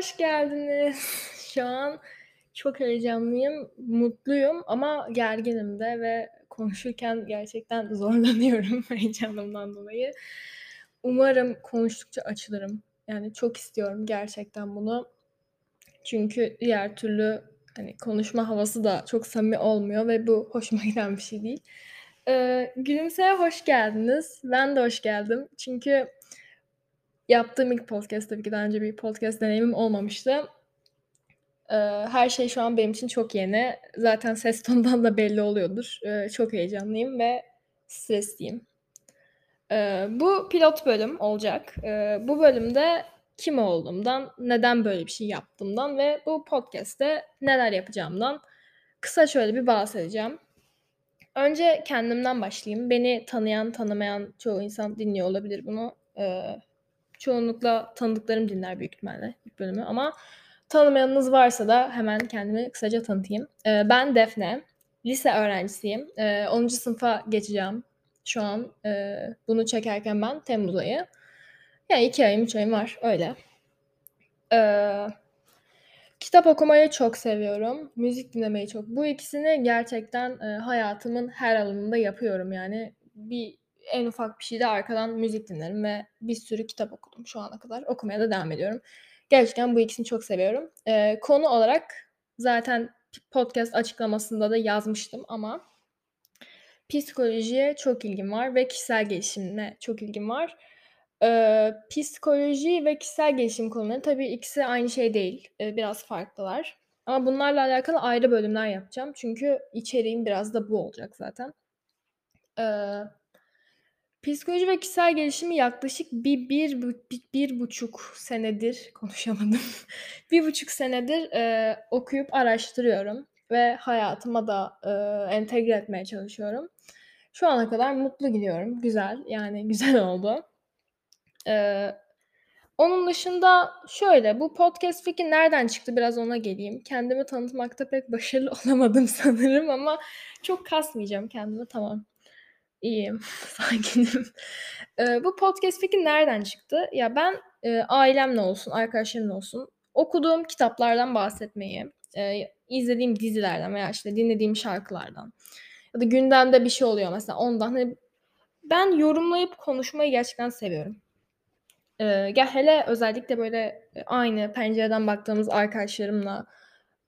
hoş geldiniz. Şu an çok heyecanlıyım, mutluyum ama gerginim de ve konuşurken gerçekten zorlanıyorum heyecanımdan dolayı. Umarım konuştukça açılırım. Yani çok istiyorum gerçekten bunu. Çünkü diğer türlü hani konuşma havası da çok samimi olmuyor ve bu hoşuma giden bir şey değil. Eee, Gülümse'ye hoş geldiniz. Ben de hoş geldim. Çünkü yaptığım ilk podcast tabii ki daha önce bir podcast deneyimim olmamıştı. Eee, her şey şu an benim için çok yeni. Zaten ses tonundan da belli oluyordur. Eee, çok heyecanlıyım ve stresliyim. Eee, bu pilot bölüm olacak. Bu bölümde kim olduğumdan, neden böyle bir şey yaptığımdan ve bu podcast'te neler yapacağımdan kısa şöyle bir bahsedeceğim. Önce kendimden başlayayım. Beni tanıyan, tanımayan çoğu insan dinliyor olabilir bunu. Çoğunlukla tanıdıklarım dinler büyük ihtimalle ilk bölümü ama tanımayanınız varsa da hemen kendimi kısaca tanıtayım. Eee, ben Defne. Lise öğrencisiyim. Eee, 10. sınıfa geçeceğim şu an. Eee, bunu çekerken ben Temmuz ayı. Yani 2 ayım, 3 ayım var öyle. Eee, kitap okumayı çok seviyorum. Müzik dinlemeyi çok. Bu ikisini gerçekten, eee, hayatımın her alanında yapıyorum yani. Bir en ufak bir şeyde arkadan müzik dinlerim ve bir sürü kitap okudum şu ana kadar. Okumaya da devam ediyorum. Gerçekten bu ikisini çok seviyorum. Eee, konu olarak zaten podcast açıklamasında da yazmıştım ama psikolojiye çok ilgim var ve kişisel gelişimine çok ilgim var. Eee, psikoloji ve kişisel gelişim konuları tabii ikisi aynı şey değil. Eee, biraz farklılar. Ama bunlarla alakalı ayrı bölümler yapacağım. Çünkü içeriğim biraz da bu olacak zaten. Eee, psikoloji ve kişisel gelişimi yaklaşık bir bir bu bi bir buçuk senedir konuşamadım. 1,5 senedir, eee, okuyup araştırıyorum ve hayatıma da, eee, entegre etmeye çalışıyorum. Şu ana kadar mutlu gidiyorum. Güzel, yani güzel oldu. Eee, onun dışında şöyle, bu podcast fikri nereden çıktı biraz ona geleyim. Kendimi tanıtmakta pek başarılı olamadım sanırım ama çok kasmayacağım kendimi. Tamam. İyiyim, sakinim. Eee, bu podcast fikri nereden çıktı? Ya, ben, eee, ailemle olsun, arkadaşlarımla olsun okuduğum kitaplardan bahsetmeyi, eee, izlediğim dizilerden veya, işte, dinlediğim şarkılardan ya da gündemde bir şey oluyor mesela ondan, hani, ben yorumlayıp konuşmayı gerçekten seviyorum. Eee, ya, hele özellikle, böyle, eee, aynı pencereden baktığımız arkadaşlarımla,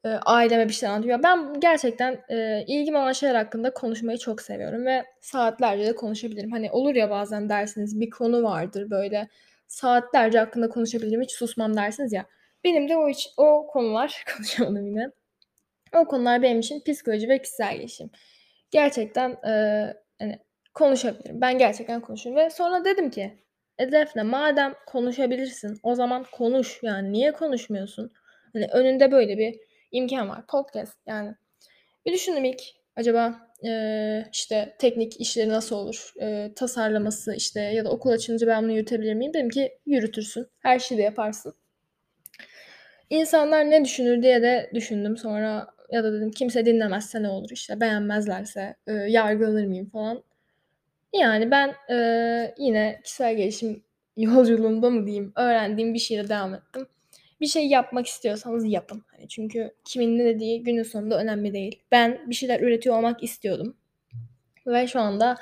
eee, aileme bir şeyler anlatıp ben gerçekten, eee, ilgim olan şeyler hakkında konuşmayı çok seviyorum ve saatlerce de konuşabilirim. Hani, olur ya bazen dersiniz, bir konu vardır, böyle, saatlerce hakkında konuşabilirim, hiç susmam dersiniz ya. Benim de o iç o konular konuşamadım yine. O konular benim için psikoloji ve kişisel gelişim. Gerçekten, eee, hani, konuşabilirim. Ben gerçekten konuşurum ve sonra dedim ki, "E, Defne madem konuşabilirsin o zaman konuş. Yani niye konuşmuyorsun? Hani, önünde böyle bir imkân var. Podcast yani." Bir düşündüm ilk. Acaba, eee, işte, teknik işleri nasıl olur? Eee, tasarlaması, işte, ya da okul açılınca ben bunu yürütebilir miyim? Dedim ki, "Yürütürsün. Her şeyi de yaparsın." İnsanlar ne düşünür diye de düşündüm sonra ya da dedim kimse dinlemezse ne olur, işte, beğenmezlerse, eee, yargılanır mıyım falan. Yani ben, eee, yine kişisel gelişim yolculuğumda mı diyeyim, öğrendiğim bir şeyle devam ettim. Bir şey yapmak istiyorsanız yapın. Hani, çünkü kimin ne dediği günün sonunda önemli değil. Ben bir şeyler üretiyor olmak istiyordum ve şu anda,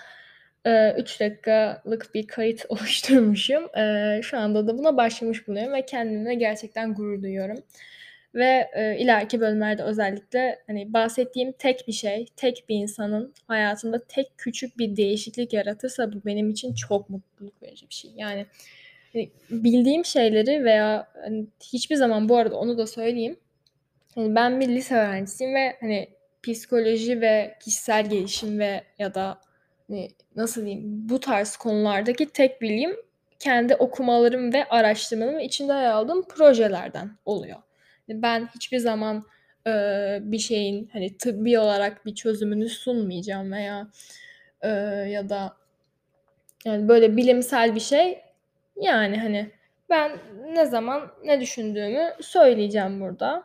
eee, 3 dakikalık bir kayıt oluşturmuşum. Eee, şu anda da buna başlamış bulunuyorum ve kendimle gerçekten gurur duyuyorum ve, eee, ileriki bölümlerde özellikle, hani, bahsettiğim tek bir şey, tek bir insanın hayatında tek küçük bir değişiklik yaratırsa bu benim için çok mutluluk verici bir şey. Yani, bildiğim şeyleri veya, hani, hiçbir zaman bu arada onu da söyleyeyim, hani, ben bir lise öğrencisiyim ve, hani, psikoloji ve kişisel gelişim ve ya da, hani, nasıl diyeyim, bu tarz konulardaki tek bilgim kendi okumalarım ve araştırmalarım içinde yer aldığım projelerden oluyor. Ben hiçbir zaman, eee, bir şeyin, hani, tıbbi olarak bir çözümünü sunmayacağım veya, eee, ya da yani, böyle bilimsel bir şey, yani, hani, ben ne zaman ne düşündüğümü söyleyeceğim burada.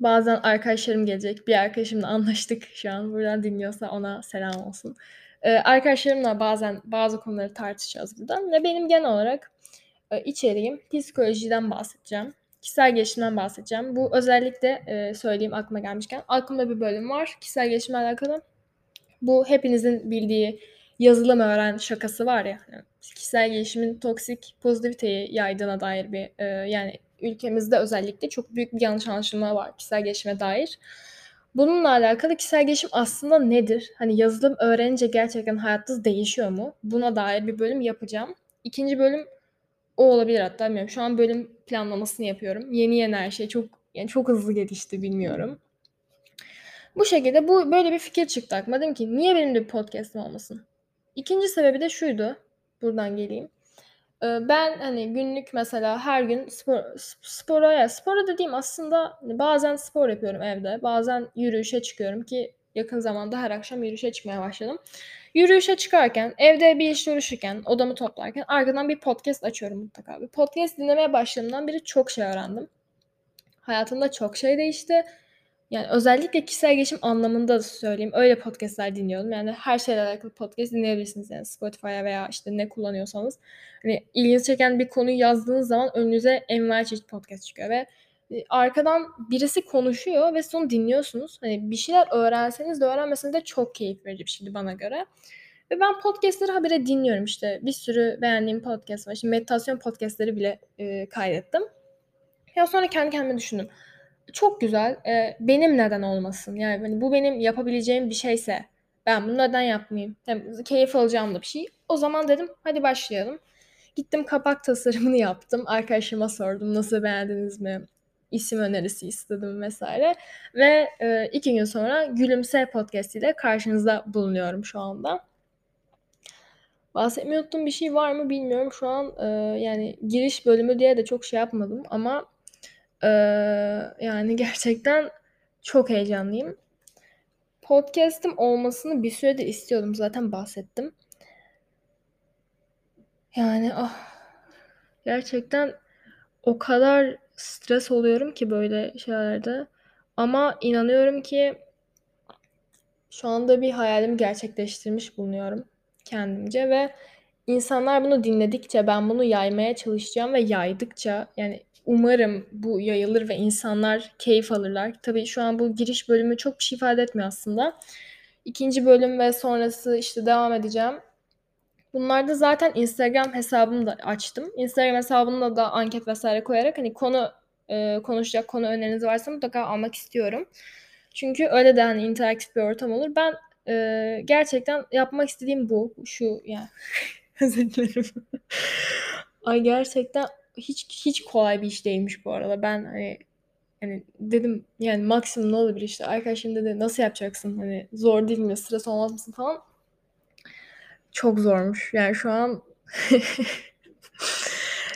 Bazen arkadaşlarım gelecek. Bir arkadaşımla anlaştık şu an. Buradan dinliyorsa ona selam olsun. Eee, arkadaşlarımla bazen bazı konuları tartışacağız burada ve benim genel olarak, eee, içeriğim psikolojiden bahsedeceğim, kişisel gelişimden bahsedeceğim. Bu özellikle e, söyleyeyim aklıma gelmişken. Aklımda bir bölüm var kişisel gelişimle alakalı. Bu hepinizin bildiği yazılım öğren şakası var ya. Yani kişisel gelişimin toksik pozitiviteyi yaydığına dair bir e, yani ülkemizde özellikle çok büyük bir yanlış anlaşılma var kişisel gelişime dair. Bununla alakalı kişisel gelişim aslında nedir? Hani yazılım öğrenince gerçekten hayatınız değişiyor mu? Buna dair bir bölüm yapacağım. İkinci bölüm o olabilir hatta bilmiyorum. Şu an bölüm planlamasını yapıyorum. Yeni yeni her şey çok yani çok hızlı gelişti bilmiyorum. Bu şekilde bu böyle bir fikir çıktı aklıma. Dedim ki niye benim de bir podcast'im olmasın? İkinci sebebi de şuydu. Buradan geleyim. Ben hani günlük mesela her gün spor spora ya spora dediğim aslında hani bazen spor yapıyorum evde. Bazen yürüyüşe çıkıyorum ki yakın zamanda her akşam yürüyüşe çıkmaya başladım. Yürüyüşe çıkarken, evde bir iş uğraşırken, odamı toplarken arkadan bir podcast açıyorum mutlaka. Bir podcast dinlemeye başladığımdan beri çok şey öğrendim. Hayatımda çok şey değişti. Yani özellikle kişisel gelişim anlamında da söyleyeyim. Öyle podcast'ler dinliyorum. Yani her şeyle alakalı podcast dinleyebilirsiniz yani Spotify'a veya işte ne kullanıyorsanız. Hani ilginizi çeken bir konuyu yazdığınız zaman önünüze envai çeşit podcast çıkıyor ve e, arkadan birisi konuşuyor ve son dinliyorsunuz. Hani bir şeyler öğrenseniz de öğrenmeseniz de çok keyif verici bir şeydi bana göre. Ve ben podcastları habire dinliyorum işte. Bir sürü beğendiğim podcast var. Şimdi meditasyon podcastları bile e, kaydettim. Ya sonra kendi kendime düşündüm çok güzel. Eee, benim neden olmasın? Yani, hani, bu benim yapabileceğim bir şeyse ben bunu neden yapmayayım? Hem keyif alacağım da bir şey. O zaman dedim hadi başlayalım. Gittim kapak tasarımını yaptım. Arkadaşıma sordum nasıl beğendiniz mi? İsim önerisi istedim vesaire ve, eee, 2 gün sonra Gülümse Podcast ile karşınızda bulunuyorum şu anda. Bahsetmeyi unuttuğum bir şey var mı bilmiyorum. Şu an, eee, yani giriş bölümü diye de çok şey yapmadım ama Eee, yani gerçekten çok heyecanlıyım. Podcast'im olmasını bir süredir istiyordum. Zaten bahsettim. Yani ah gerçekten o kadar stres oluyorum ki böyle şeylerde. Ama inanıyorum ki şu anda bir hayalimi gerçekleştirmiş bulunuyorum kendimce ve insanlar bunu dinledikçe ben bunu yaymaya çalışacağım ve yaydıkça yani Umarım bu yayılır ve insanlar keyif alırlar. Tabii şu an bu giriş bölümü çok bir şey ifade etmiyor aslında. İkinci bölüm ve sonrası işte devam edeceğim. Bunlarda zaten Instagram hesabımı da açtım. Instagram hesabımda da anket vesaire koyarak hani konu e, konuşacak konu öneriniz varsa mutlaka almak istiyorum. Çünkü öyle de hani interaktif bir ortam olur. Ben e, gerçekten yapmak istediğim bu. Şu yani özür dilerim. Ay gerçekten hiç hiç kolay bir iş değilmiş bu arada. Ben hani hani dedim yani maksimum ne olabilir işte arkadaşım dedi nasıl yapacaksın hani zor değil mi stres olmaz mısın falan. Çok zormuş. Yani şu an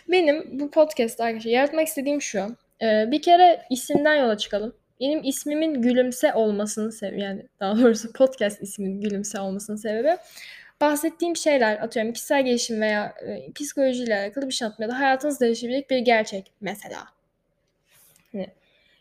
benim bu podcast arkadaşlar yaratmak istediğim şu. Ee, bir kere isimden yola çıkalım. Benim ismimin gülümse olmasının sebebi yani daha doğrusu podcast ismimin gülümse olmasının sebebi bahsettiğim şeyler atıyorum kişisel gelişim veya e, psikolojiyle alakalı bir şey anlatmıyor. Ya da hayatınız değişebilecek bir gerçek mesela. Hani,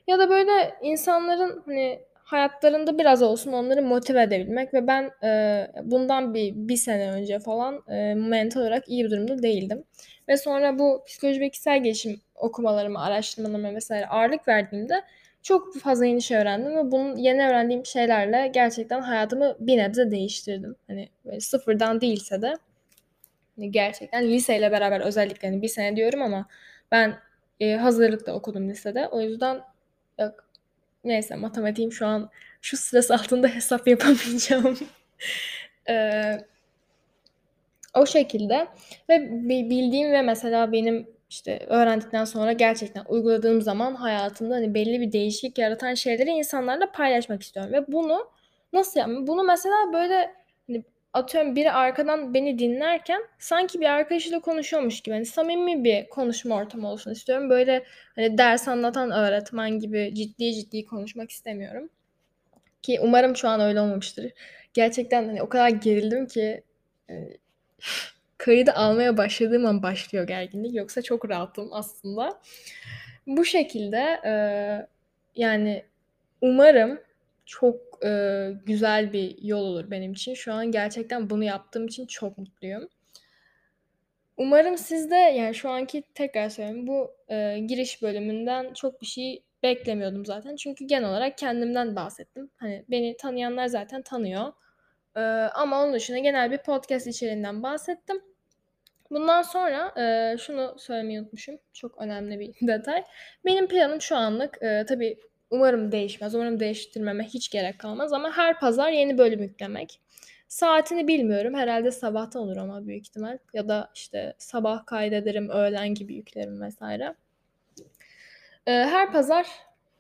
ya da böyle insanların hani hayatlarında biraz olsun onları motive edebilmek ve ben e, bundan bir bir sene önce falan e, mental olarak iyi bir durumda değildim. Ve sonra bu psikoloji ve kişisel gelişim okumalarımı, araştırmalarıma vesaire ağırlık verdiğimde çok fazla yeni şey öğrendim ve bunun yeni öğrendiğim şeylerle gerçekten hayatımı bir nebze değiştirdim. Hani böyle sıfırdan değilse de hani gerçekten liseyle beraber özellikle hani bir sene diyorum ama ben e, hazırlıkta okudum lisede. O yüzden yok. Neyse matematiğim şu an şu stres altında hesap yapamayacağım. ee, o şekilde ve bildiğim ve mesela benim işte öğrendikten sonra gerçekten uyguladığım zaman hayatımda hani belli bir değişiklik yaratan şeyleri insanlarla paylaşmak istiyorum ve bunu nasıl yapmam? Bunu mesela böyle hani atıyorum biri arkadan beni dinlerken sanki bir arkadaşıyla konuşuyormuş gibi hani samimi bir konuşma ortamı olsun istiyorum. Böyle hani ders anlatan öğretmen gibi ciddi ciddi konuşmak istemiyorum. Ki umarım şu an öyle olmamıştır. Gerçekten hani o kadar gerildim ki kaydı almaya başladığım an başlıyor gerginlik. Yoksa çok rahatım aslında. Bu şekilde e, yani umarım çok e, güzel bir yol olur benim için. Şu an gerçekten bunu yaptığım için çok mutluyum. Umarım siz de yani şu anki tekrar söylüyorum bu, eee, giriş bölümünden çok bir şey beklemiyordum zaten. Çünkü genel olarak kendimden bahsettim. Hani, beni tanıyanlar zaten tanıyor. Eee, ama onun dışında genel bir podcast içeriğinden bahsettim. Bundan sonra, eee, şunu söylemeyi unutmuşum, çok önemli bir detay. Benim planım şu anlık, eee, tabii umarım değişmez, umarım değiştirmeme hiç gerek kalmaz ama her pazar yeni bölüm yüklemek. Saatini bilmiyorum, herhâlde sabahtan olur ama büyük ihtimal ya da, işte, sabah kaydederim, öğlen gibi yüklerim vs. Eee, her pazar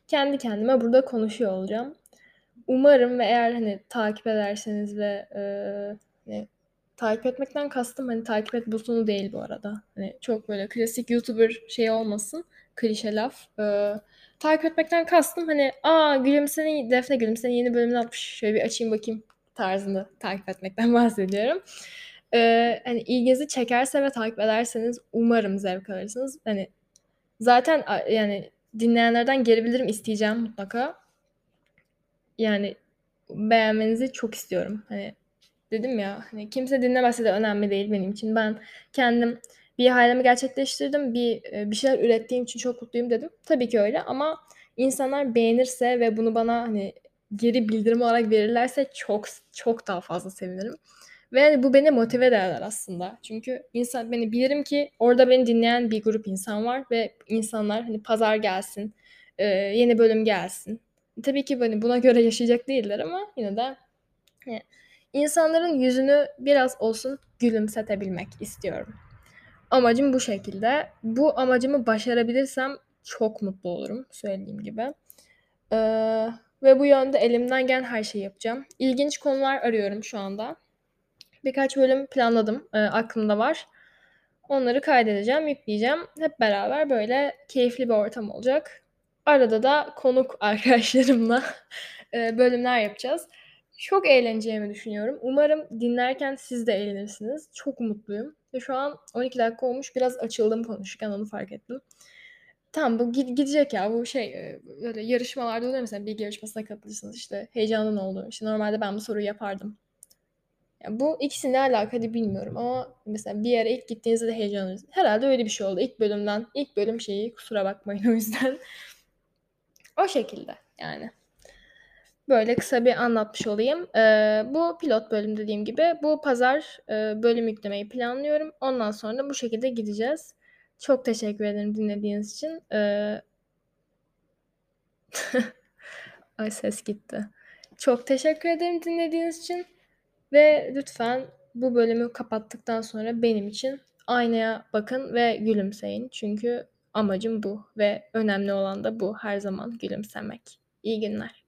kendi kendime burada konuşuyor olacağım. Umarım ve eğer, hani, takip ederseniz ve, eee, hani, takip etmekten kastım, hani, takip et butonu değil bu arada. Hani, çok böyle klasik YouTuber şeyi olmasın, klişe laf. Eee, takip etmekten kastım, hani, "A, Gülümse'nin Defne Gülümse'nin yeni bölümünü atmış, şöyle bir açayım bakayım." tarzında takip etmekten bahsediyorum. Eee, hani, ilginizi çekerse ve takip ederseniz umarım zevk alırsınız. Hani, zaten yani dinleyenlerden geri bildirim isteyeceğim mutlaka. Yani beğenmenizi çok istiyorum. Hani, dedim ya, hani, kimse dinlemese de önemli değil benim için. Ben kendim bir hayalimi gerçekleştirdim, bir, eee, bir şeyler ürettiğim için çok mutluyum dedim. Tabii ki öyle ama insanlar beğenirse ve bunu bana, hani, geri bildirim olarak verirlerse çok çok daha fazla sevinirim ve, hani, bu beni motive eder aslında. Çünkü insan hani, bilirim ki orada beni dinleyen bir grup insan var ve insanlar, hani, pazar gelsin, eee, yeni bölüm gelsin. Tabii ki, hani, buna göre yaşayacak değiller ama yine de, hani, insanların yüzünü biraz olsun gülümsetebilmek istiyorum. Amacım bu şekilde. Bu amacımı başarabilirsem çok mutlu olurum, söylediğim gibi. Eee, ve bu yönde elimden gelen her şeyi yapacağım. İlginç konular arıyorum şu anda. Birkaç bölüm planladım, eee, aklımda var. Onları kaydedeceğim, yükleyeceğim. Hep beraber böyle keyifli bir ortam olacak. Arada da konuk arkadaşlarımla, eee, bölümler yapacağız. Çok eğleneceğimi düşünüyorum. Umarım dinlerken siz de eğlenirsiniz. Çok mutluyum ve şu an 12 dakika olmuş. Biraz açıldım konuşurken, onu fark ettim. Tamam, bu gi gidecek ya. Bu şey, eee, böyle yarışmalarda oluyor mesela bilgi yarışmasına katılırsınız, işte, heyecandan olur. İşte, normalde ben bu soruyu yapardım. Ya, bu ikisi ne alaka hadi bilmiyorum ama mesela bir yere ilk gittiğinizde de heyecanlanırsınız. Herhâlde öyle bir şey oldu. İlk bölümden, ilk bölüm şeyi, kusura bakmayın o yüzden. O şekilde yani. Böyle kısa bir anlatmış olayım. Eee, bu pilot bölüm dediğim gibi. Bu pazar, eee, bölüm yüklemeyi planlıyorum. Ondan sonra da bu şekilde gideceğiz. Çok teşekkür ederim dinlediğiniz için. Eee Ay, ses gitti. Çok teşekkür ederim dinlediğiniz için ve lütfen bu bölümü kapattıktan sonra benim için aynaya bakın ve gülümseyin. Çünkü amacım bu ve önemli olan da bu her zaman gülümsemek. İyi günler.